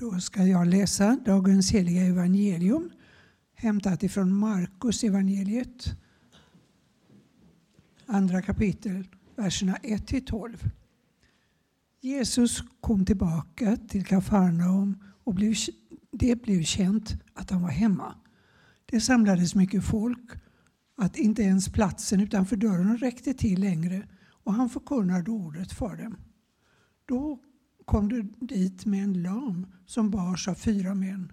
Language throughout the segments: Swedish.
Då ska jag läsa dagens heliga evangelium hämtat ifrån Markus evangeliet. Andra kapitel, verserna 1-12. Jesus kom tillbaka till Kafarnaum och blev, det blev känt att han var hemma. Det samlades mycket folk att inte ens platsen utanför dörren räckte till längre och han förkunnade ordet för dem. Då kom de dit med en lam som bars av fyra män.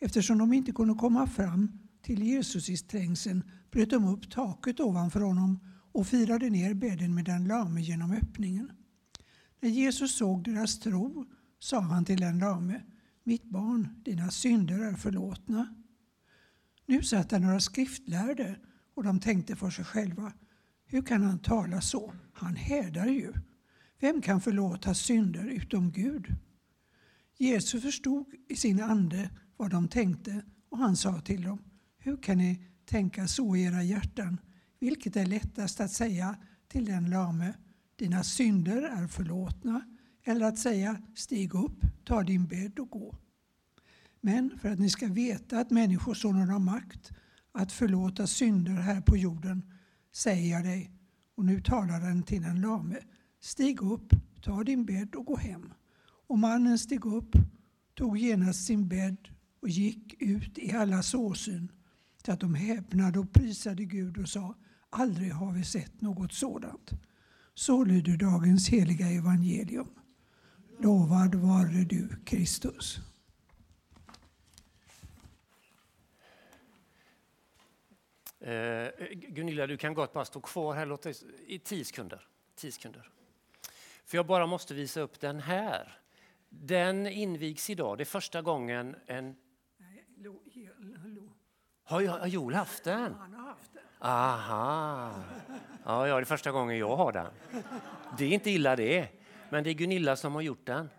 Eftersom de inte kunde komma fram till Jesus i trängseln bröt de upp taket ovanför honom och firade ner bädden med den lame genom öppningen. När Jesus såg deras tro sa han till den lame, mitt barn, dina synder är förlåtna. Nu satt där några skriftlärde och de tänkte för sig själva, hur kan han tala så? Han hädar ju. Vem kan förlåta synder utom Gud? Jesus förstod i sin ande vad de tänkte och han sa till dem, hur kan ni tänka så i era hjärtan? Vilket är lättast att säga till den lame, dina synder är förlåtna, eller att säga, stig upp, ta din bädd och gå. Men för att ni ska veta att Människosonen har makt att förlåta synder här på jorden, säger jag dig, och nu talar den till den lame, stig upp, ta din bädd och gå hem. Och mannen steg upp, tog genast sin bädd och gick ut i allas åsyn till att de häpnade och prisade Gud och sa aldrig har vi sett något sådant. Så lyder dagens heliga evangelium. Lovad vare du, Kristus. Eh, Gunilla, du kan gott bara stå kvar här låt oss, i tio sekunder. tio sekunder. För jag bara måste visa upp den här. Den invigs idag. Det är första gången en... Lo. Har, Joel haft den? Han har haft den. Aha. Ja, ja, det är första gången jag har den. Det är inte illa det, men det är Gunilla som har gjort den.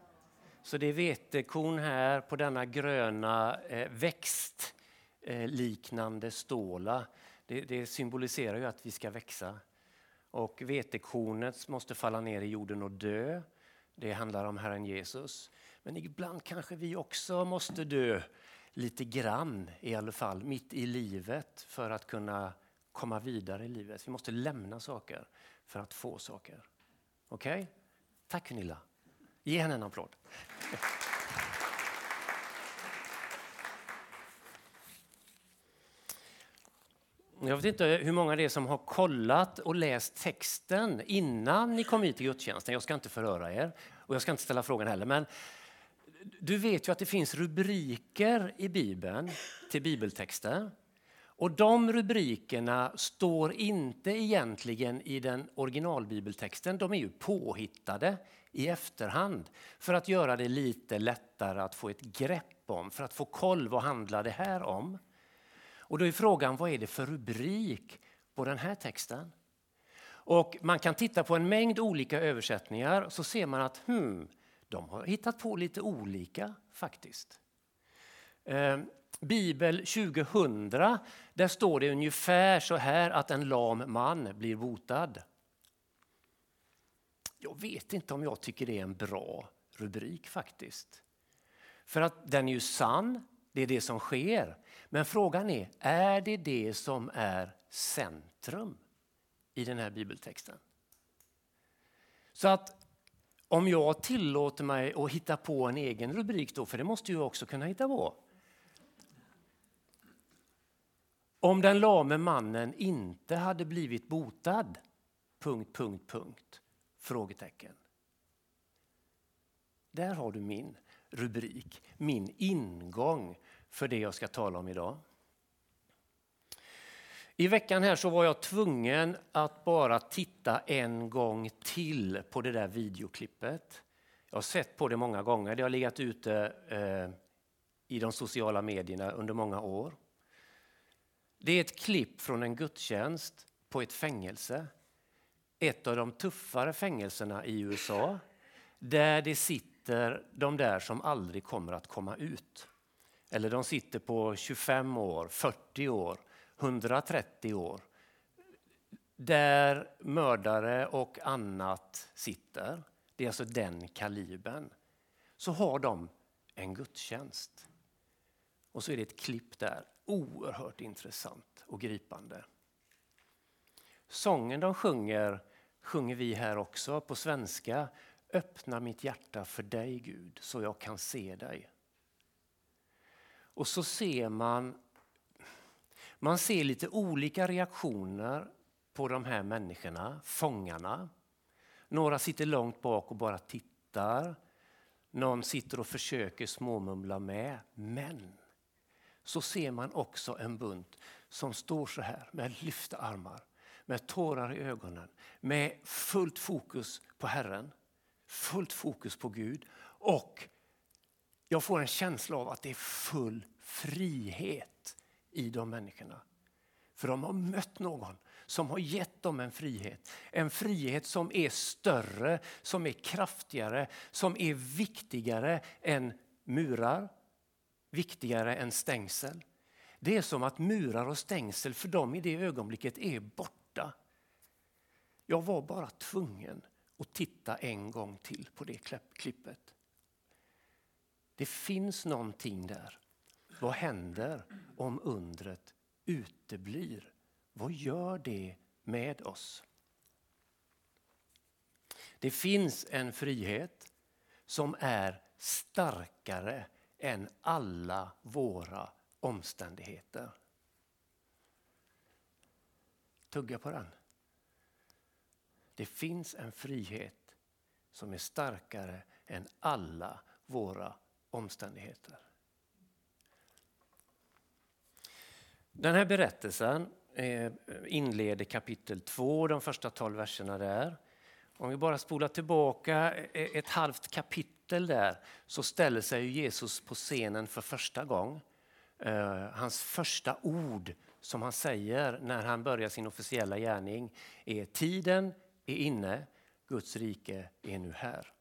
Så det är vetekorn här på denna gröna eh, växtliknande eh, ståla. Det, det, symboliserar ju att vi ska växa. Och vetekornet måste falla ner i jorden och dö. Det handlar om Herren Jesus. Men ibland kanske vi också måste dö lite grann i alla fall, mitt i livet för att kunna komma vidare i livet. Vi måste lämna saker för att få saker. Okej? Okay? Tack Gunilla. Ge henne en applåd. Jag vet inte hur många det är som har kollat och läst texten innan ni kom hit till gudstjänsten. Jag ska inte förhöra er och jag ska inte ställa frågan heller. Men du vet ju att det finns rubriker i Bibeln till bibeltexter. Och de rubrikerna står inte egentligen i den originalbibeltexten. De är ju påhittade i efterhand för att göra det lite lättare att få ett grepp om, för att få koll vad handlar det här om. Och då är frågan, vad är det för rubrik på den här texten? Och man kan titta på en mängd olika översättningar så ser man att hmm, de har hittat på lite olika faktiskt. Eh, Bibel 2000, där står det ungefär så här att en lam man blir botad. Jag vet inte om jag tycker det är en bra rubrik faktiskt. För att den är ju sann, det är det som sker. Men frågan är, är det det som är centrum i den här bibeltexten? Så att om jag tillåter mig att hitta på en egen rubrik då, för det måste jag också kunna hitta på. Om den lame mannen inte hade blivit botad... Punkt, punkt, punkt. Frågetecken. Där har du min rubrik, min ingång för det jag ska tala om idag. I veckan här så var jag tvungen att bara titta en gång till på det där videoklippet. Jag har sett på det många gånger. Det har legat ute eh, i de sociala medierna under många år. Det är ett klipp från en gudstjänst på ett fängelse. Ett av de tuffare fängelserna i USA. Där det sitter de där som aldrig kommer att komma ut. Eller de sitter på 25 år, 40 år, 130 år. Där mördare och annat sitter, det är alltså den kalibern. Så har de en gudstjänst. Och så är det ett klipp där, oerhört intressant och gripande. Sången de sjunger sjunger vi här också på svenska. Öppna mitt hjärta för dig Gud så jag kan se dig. Och så ser man, man ser lite olika reaktioner på de här människorna, fångarna. Några sitter långt bak och bara tittar. Någon sitter och försöker småmumla med. Men så ser man också en bunt som står så här med lyfta armar, med tårar i ögonen, med fullt fokus på Herren, fullt fokus på Gud och jag får en känsla av att det är full frihet i de människorna. För de har mött någon som har gett dem en frihet. En frihet som är större, som är kraftigare, som är viktigare än murar, viktigare än stängsel. Det är som att murar och stängsel för dem i det ögonblicket är borta. Jag var bara tvungen att titta en gång till på det klippet. Det finns någonting där. Vad händer om undret uteblir? Vad gör det med oss? Det finns en frihet som är starkare än alla våra omständigheter. Tugga på den. Det finns en frihet som är starkare än alla våra omständigheter. Den här berättelsen eh, inleder kapitel 2, de första tolv verserna där. Om vi bara spolar tillbaka eh, eh, ett halvt kapitel där så ställer sig Jesus på scenen för första gången. Hans första ord som han säger när han börjar sin officiella gärning är tiden är inne, Guds rike är nu här.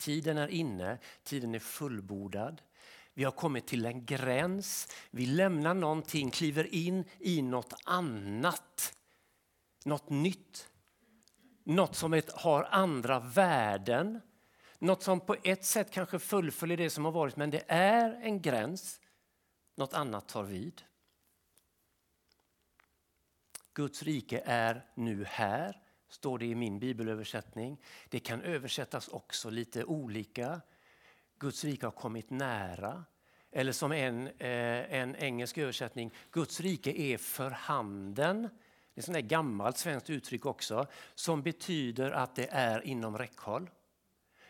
Tiden är inne, tiden är fullbordad. Vi har kommit till en gräns. Vi lämnar någonting, kliver in i något annat. Något nytt. Något som ett, har andra värden. Något som på ett sätt kanske fullföljer det som har varit men det är en gräns. Något annat tar vid. Guds rike är nu här, står det i min bibelöversättning. Det kan översättas också lite olika. Guds rike har kommit nära. Eller som en, eh, en engelsk översättning, Guds rike är för handen. Det är ett gammalt svenskt uttryck också som betyder att det är inom räckhåll.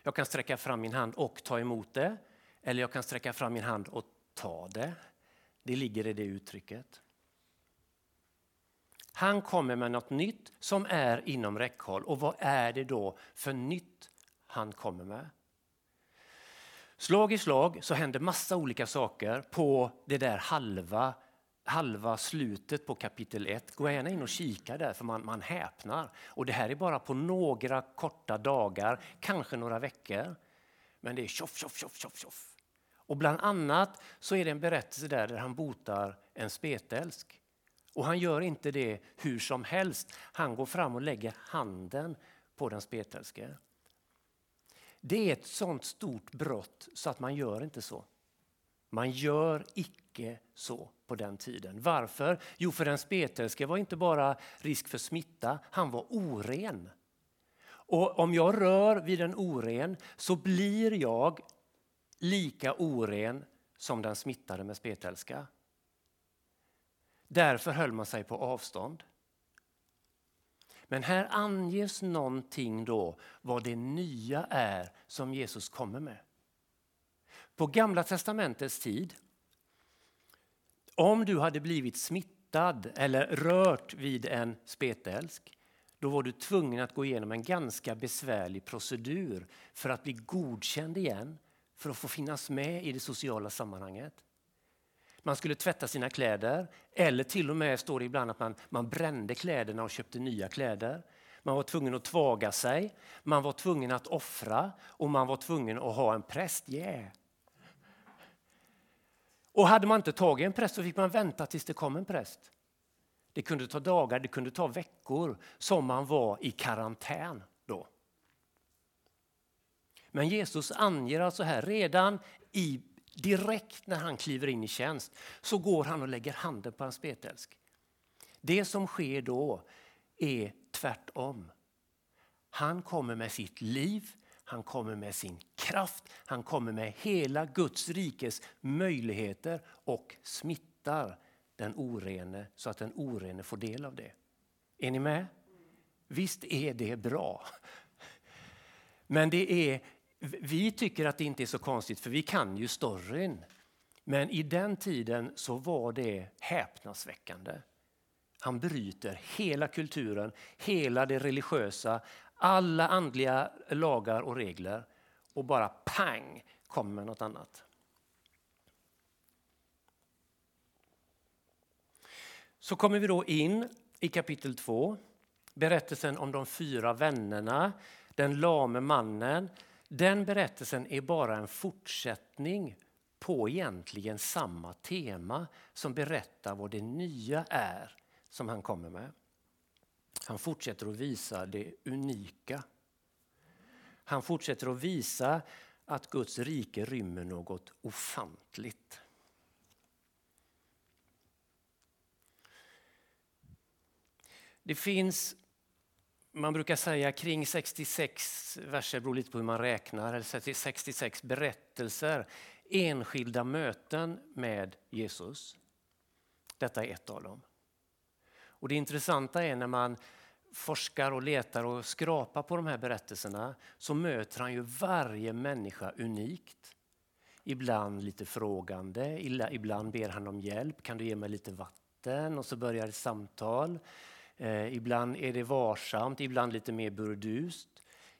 Jag kan sträcka fram min hand och ta emot det. Eller jag kan sträcka fram min hand och ta det. Det ligger i det uttrycket. Han kommer med något nytt som är inom räckhåll. Och vad är det då för nytt han kommer med? Slag i slag så händer massa olika saker på det där halva, halva slutet på kapitel 1. Gå gärna in och kika där för man, man häpnar. Och det här är bara på några korta dagar, kanske några veckor. Men det är tjoff, tjoff, tjoff, tjoff, tjoff. Och bland annat så är det en berättelse där, där han botar en spetälsk. Och han gör inte det hur som helst. Han går fram och lägger handen på den spetälske. Det är ett sånt stort brott så att man gör inte så. Man gör icke så på den tiden. Varför? Jo, för den spetälske var inte bara risk för smitta, han var oren. Och om jag rör vid en oren så blir jag lika oren som den smittade med spetälska. Därför höll man sig på avstånd. Men här anges någonting då vad det nya är som Jesus kommer med. På Gamla testamentets tid, om du hade blivit smittad eller rört vid en spetälsk, då var du tvungen att gå igenom en ganska besvärlig procedur för att bli godkänd igen, för att få finnas med i det sociala sammanhanget. Man skulle tvätta sina kläder eller till och med står det ibland att man, man brände kläderna och köpte nya kläder. Man var tvungen att tvaga sig, man var tvungen att offra och man var tvungen att ha en präst. Yeah. Och hade man inte tagit en präst så fick man vänta tills det kom en präst. Det kunde ta dagar, det kunde ta veckor som man var i karantän då. Men Jesus anger alltså här redan i, direkt när han kliver in i tjänst så går han och lägger handen på hans spetälsk. Det som sker då är tvärtom. Han kommer med sitt liv, han kommer med sin kraft, han kommer med hela Guds rikes möjligheter och smittar den orene så att den orene får del av det. Är ni med? Visst är det bra. Men det är, vi tycker att det inte är så konstigt för vi kan ju storyn. Men i den tiden så var det häpnadsväckande. Han bryter hela kulturen, hela det religiösa, alla andliga lagar och regler och bara pang kommer med något annat. Så kommer vi då in i kapitel 2. Berättelsen om de fyra vännerna, den lame mannen. Den berättelsen är bara en fortsättning på egentligen samma tema som berättar vad det nya är som han kommer med. Han fortsätter att visa det unika. Han fortsätter att visa att Guds rike rymmer något ofantligt. Det finns, man brukar säga kring 66 verser, beror lite på hur man räknar, eller 66 berättelser, enskilda möten med Jesus. Detta är ett av dem. Och det intressanta är när man forskar och letar och skrapar på de här berättelserna så möter han ju varje människa unikt. Ibland lite frågande, ibland ber han om hjälp. Kan du ge mig lite vatten? Och så börjar ett samtal. Eh, ibland är det varsamt, ibland lite mer burdust.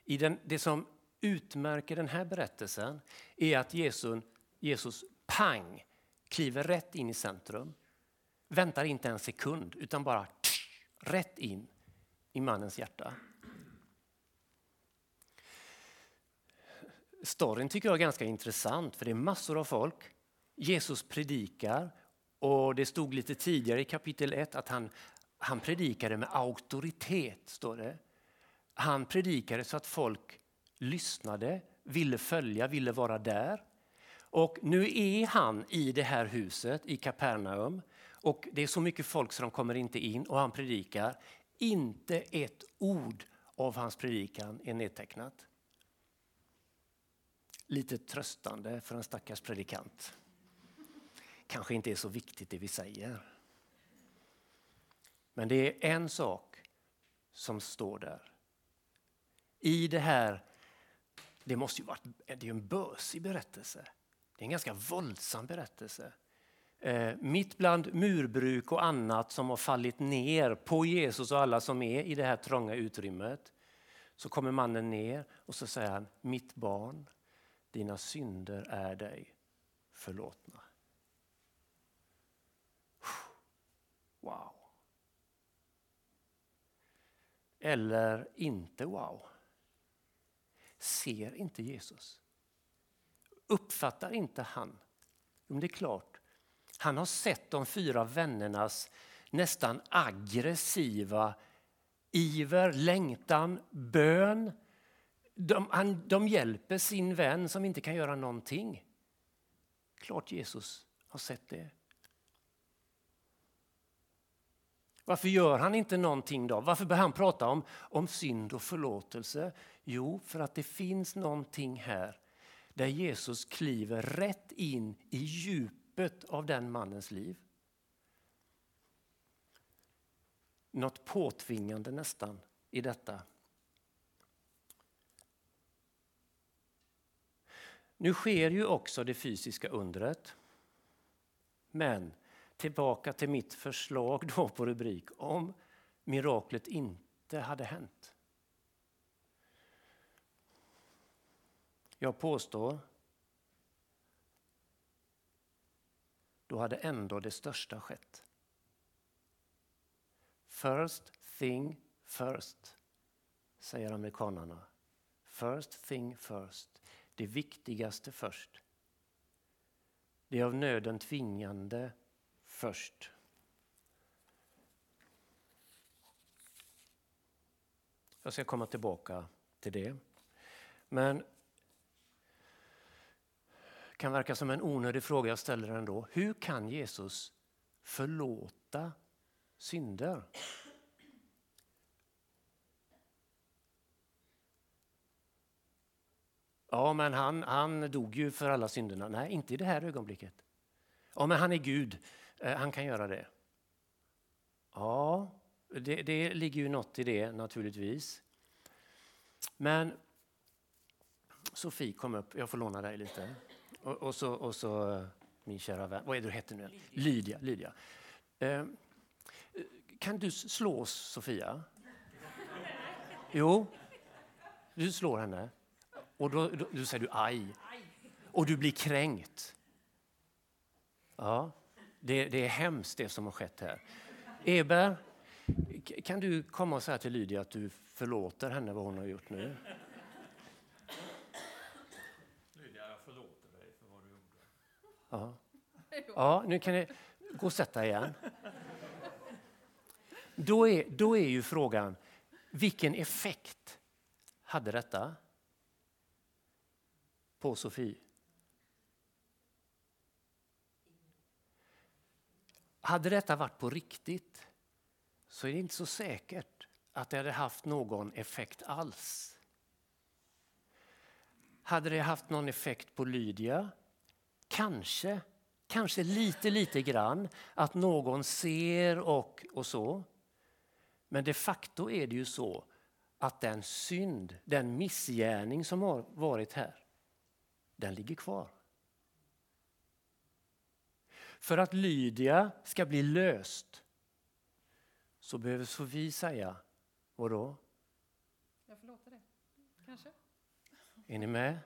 I den, det som utmärker den här berättelsen är att Jesus, Jesus pang kliver rätt in i centrum. Väntar inte en sekund utan bara tsch, rätt in i mannens hjärta. Storyn tycker jag är ganska intressant för det är massor av folk. Jesus predikar och det stod lite tidigare i kapitel 1 att han, han predikade med auktoritet. står det. Han predikade så att folk lyssnade, ville följa, ville vara där. Och nu är han i det här huset i Kapernaum och det är så mycket folk så de kommer inte in och han predikar. Inte ett ord av hans predikan är nedtecknat. Lite tröstande för en stackars predikant. Kanske inte är så viktigt det vi säger. Men det är en sak som står där. I det här, det måste ju varit, det är en bösig berättelse. Det är en ganska våldsam berättelse. Eh, mitt bland murbruk och annat som har fallit ner på Jesus och alla som är i det här trånga utrymmet så kommer mannen ner och så säger han, mitt barn, dina synder är dig förlåtna. Wow. Eller inte wow. Ser inte Jesus? Uppfattar inte han? Jo, det är klart, han har sett de fyra vännernas nästan aggressiva iver, längtan, bön. De, han, de hjälper sin vän som inte kan göra någonting. Klart Jesus har sett det. Varför gör han inte någonting då? Varför börjar han prata om, om synd och förlåtelse? Jo, för att det finns någonting här där Jesus kliver rätt in i djupet av den mannens liv. Något påtvingande nästan i detta. Nu sker ju också det fysiska undret. Men tillbaka till mitt förslag då på rubrik om miraklet inte hade hänt. Jag påstår då hade ändå det största skett. First thing first, säger amerikanarna. First thing first, det viktigaste först. Det av nöden tvingande först. Jag ska komma tillbaka till det. Men kan verka som en onödig fråga, jag ställer den ändå. Hur kan Jesus förlåta synder? Ja, men han, han dog ju för alla synderna. Nej, inte i det här ögonblicket. Ja, men han är Gud. Eh, han kan göra det. Ja, det, det ligger ju något i det naturligtvis. Men Sofie kom upp, jag får låna dig lite. Och, och, så, och så eh, min kära vän, vad är det du heter nu? Lydia. Lydia. Eh, kan du slå Sofia? Jo, du slår henne. Och då, då, då säger du aj. Och du blir kränkt. Ja, det, det är hemskt det som har skett här. Eber, kan du komma och säga till Lydia att du förlåter henne vad hon har gjort nu? Lydia, jag förlåter dig för vad du gjorde. Ja, ja nu kan ni gå och sätta igen. Då är, då är ju frågan, vilken effekt hade detta på Sofie? Hade detta varit på riktigt så är det inte så säkert att det hade haft någon effekt alls. Hade det haft någon effekt på Lydia? Kanske, kanske lite, lite grann. Att någon ser och, och så. Men de facto är det ju så att den synd, den missgärning som har varit här, den ligger kvar. För att Lydia ska bli löst så behöver Sofie säga, vadå? Jag förlåter det. Kanske. Är ni med?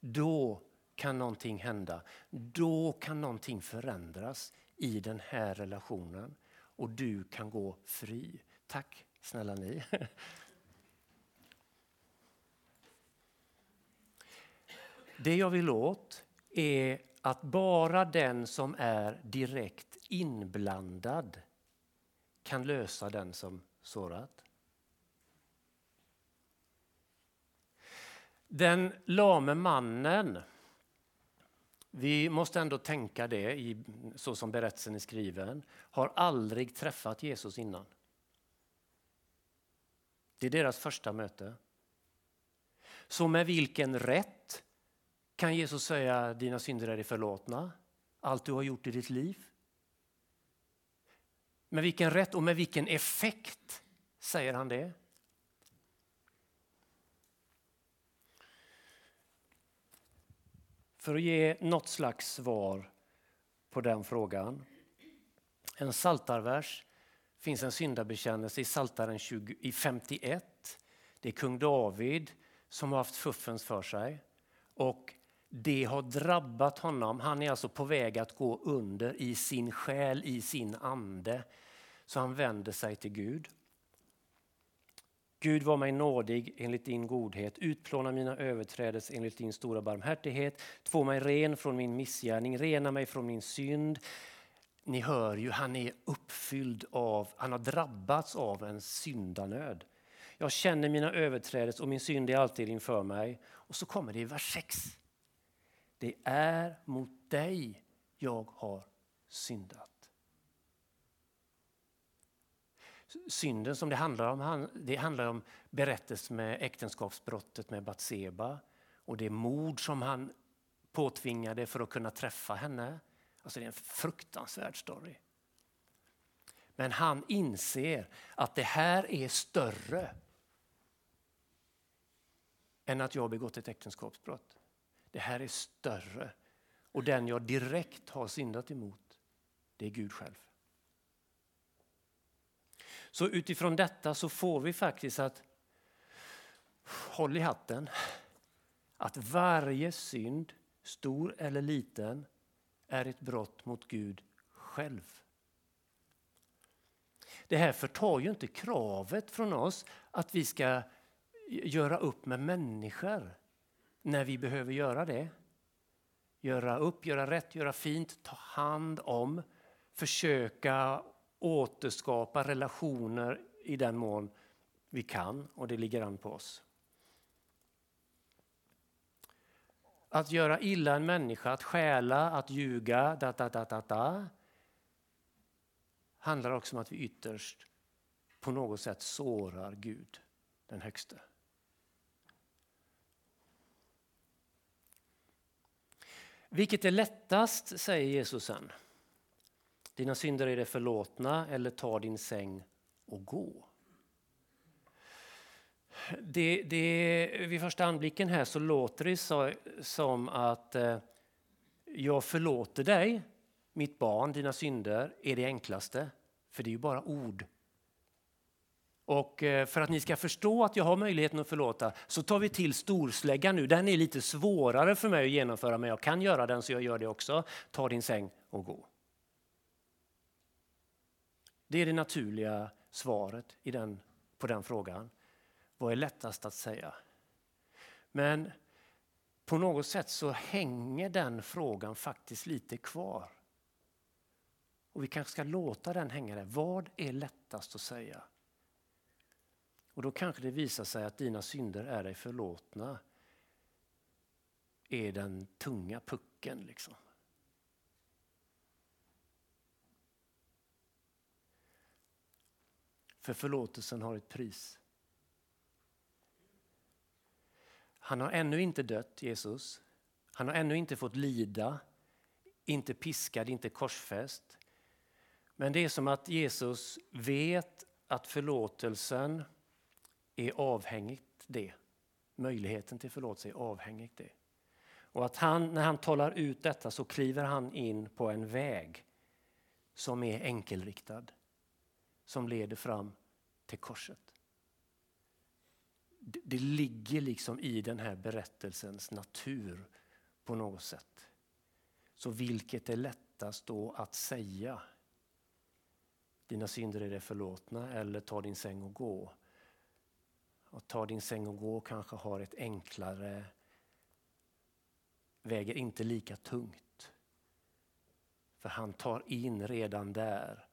Då kan någonting hända. Då kan någonting förändras i den här relationen och du kan gå fri. Tack snälla ni. Det jag vill åt är att bara den som är direkt inblandad kan lösa den som sårat. Den lame mannen, vi måste ändå tänka det så som berättelsen är skriven, har aldrig träffat Jesus innan. Det är deras första möte. Så med vilken rätt kan Jesus säga dina synder är förlåtna? Allt du har gjort i ditt liv? Med vilken rätt och med vilken effekt säger han det? För att ge något slags svar på den frågan. En saltarvers finns en syndabekännelse i Saltaren 20, i 51. Det är kung David som har haft fuffens för sig. Och det har drabbat honom. Han är alltså på väg att gå under i sin själ, i sin ande. Så han vänder sig till Gud. Gud var mig nådig enligt din godhet, utplåna mina överträdelser enligt din stora barmhärtighet, två mig ren från min missgärning, rena mig från min synd. Ni hör ju, han är uppfylld av, han har drabbats av en syndanöd. Jag känner mina överträdelser och min synd är alltid inför mig. Och så kommer det i vers 6. Det är mot dig jag har syndat. Synden som det handlar om, det handlar om berättelsen med äktenskapsbrottet med Batseba och det mord som han påtvingade för att kunna träffa henne. Alltså det är en fruktansvärd story. Men han inser att det här är större än att jag begått ett äktenskapsbrott. Det här är större. Och den jag direkt har syndat emot, det är Gud själv. Så utifrån detta så får vi faktiskt att, håll i hatten, att varje synd, stor eller liten, är ett brott mot Gud själv. Det här förtar ju inte kravet från oss att vi ska göra upp med människor när vi behöver göra det. Göra upp, göra rätt, göra fint, ta hand om, försöka återskapa relationer i den mån vi kan och det ligger an på oss. Att göra illa en människa, att stjäla, att ljuga, da, da, da, da, da, handlar också om att vi ytterst på något sätt sårar Gud, den högste. Vilket är lättast, säger Jesus sen. Dina synder är det förlåtna eller ta din säng och gå. Det, det, vid första anblicken här så låter det så, som att eh, jag förlåter dig, mitt barn, dina synder, är det enklaste. För det är ju bara ord. Och eh, för att ni ska förstå att jag har möjligheten att förlåta så tar vi till storsläggan nu. Den är lite svårare för mig att genomföra men jag kan göra den så jag gör det också. Ta din säng och gå. Det är det naturliga svaret i den, på den frågan. Vad är lättast att säga? Men på något sätt så hänger den frågan faktiskt lite kvar. Och vi kanske ska låta den hänga där. Vad är lättast att säga? Och då kanske det visar sig att dina synder är dig förlåtna. Är den tunga pucken liksom. För förlåtelsen har ett pris. Han har ännu inte dött, Jesus. Han har ännu inte fått lida, inte piskad, inte korsfäst. Men det är som att Jesus vet att förlåtelsen är avhängigt det. Möjligheten till förlåtelse är avhängigt det. Och att han, när han talar ut detta så kliver han in på en väg som är enkelriktad. Som leder fram till korset. Det, det ligger liksom i den här berättelsens natur på något sätt. Så vilket är lättast då att säga? Dina synder är det förlåtna eller ta din säng och gå. Och ta din säng och gå kanske har ett enklare, väger inte lika tungt. För han tar in redan där,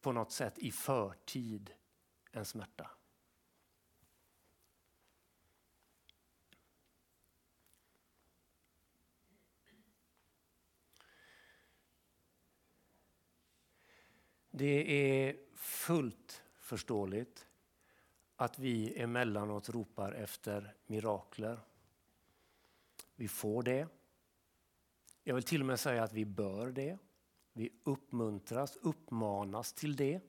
på något sätt i förtid, en smärta. Det är fullt förståeligt att vi emellanåt ropar efter mirakler. Vi får det. Jag vill till och med säga att vi bör det. Vi uppmuntras, uppmanas till det.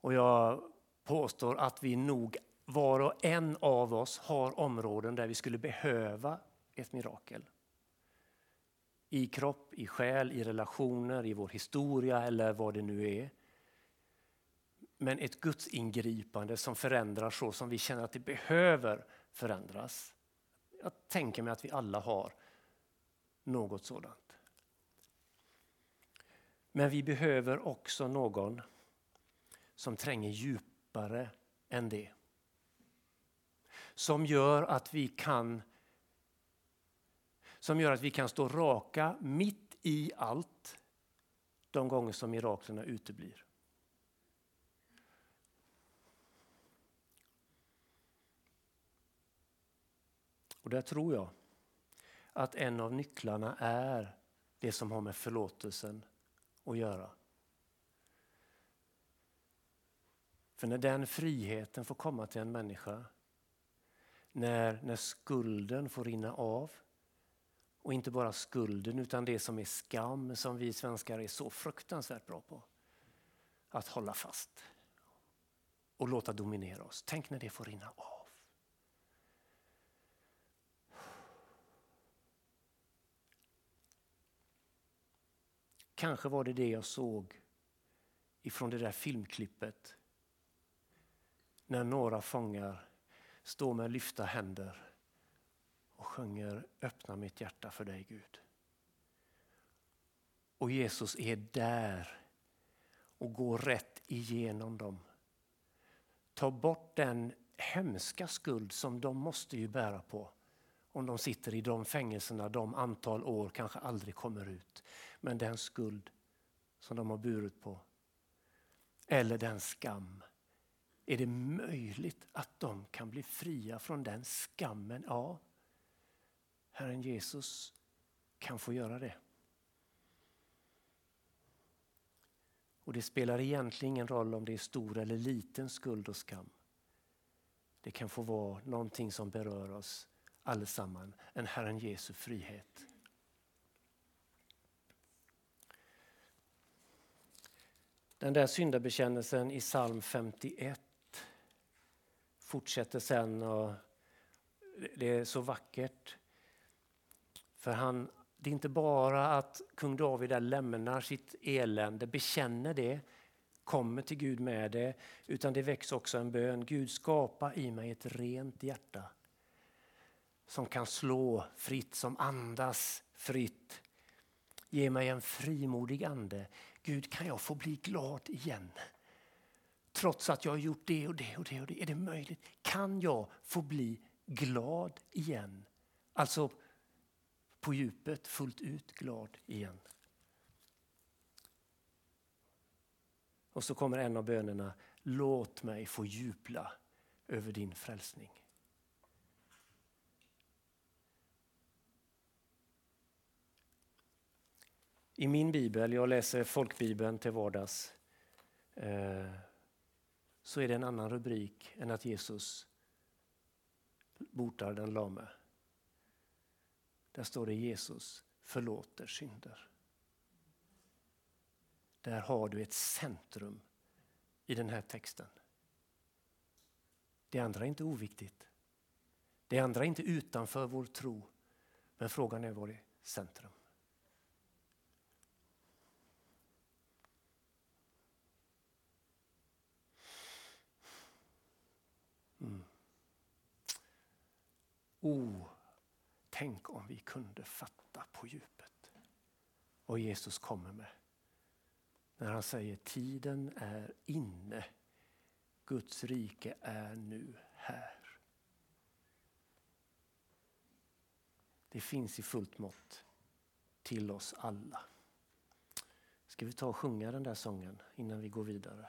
Och jag påstår att vi nog var och en av oss har områden där vi skulle behöva ett mirakel. I kropp, i själ, i relationer, i vår historia eller vad det nu är. Men ett Guds ingripande som förändrar så som vi känner att det behöver förändras. Jag tänker mig att vi alla har något sådant. Men vi behöver också någon som tränger djupare än det. Som gör att vi kan som gör att vi kan stå raka mitt i allt de gånger som miraklerna uteblir. Och där tror jag att en av nycklarna är det som har med förlåtelsen att göra. För när den friheten får komma till en människa, när, när skulden får rinna av, och inte bara skulden utan det som är skam som vi svenskar är så fruktansvärt bra på. Att hålla fast och låta dominera oss. Tänk när det får rinna av. Kanske var det det jag såg ifrån det där filmklippet. När några fångar står med lyfta händer och sjunger Öppna mitt hjärta för dig Gud. Och Jesus är där och går rätt igenom dem. Ta bort den hemska skuld som de måste ju bära på om de sitter i de fängelserna de antal år kanske aldrig kommer ut. Men den skuld som de har burit på, eller den skam. Är det möjligt att de kan bli fria från den skammen? Ja, Herren Jesus kan få göra det. Och det spelar egentligen ingen roll om det är stor eller liten skuld och skam. Det kan få vara någonting som berör oss allesammans, en Herren Jesu frihet. Den där syndabekännelsen i psalm 51 fortsätter sen och det är så vackert. För han, det är inte bara att kung David lämnar sitt elände, bekänner det, kommer till Gud med det, utan det väcks också en bön. Gud skapa i mig ett rent hjärta som kan slå fritt, som andas fritt. Ge mig en frimodig ande. Gud, kan jag få bli glad igen? Trots att jag har gjort det och det och det och det. Är det möjligt? Kan jag få bli glad igen? Alltså på djupet, fullt ut glad igen. Och så kommer en av bönerna. Låt mig få jubla över din frälsning. I min bibel, jag läser folkbibeln till vardags, eh, så är det en annan rubrik än att Jesus botar den lame. Där står det Jesus förlåter synder. Där har du ett centrum i den här texten. Det andra är inte oviktigt. Det andra är inte utanför vår tro. Men frågan är var är centrum? Oh, tänk om vi kunde fatta på djupet vad Jesus kommer med. När han säger tiden är inne. Guds rike är nu här. Det finns i fullt mått till oss alla. Ska vi ta och sjunga den där sången innan vi går vidare?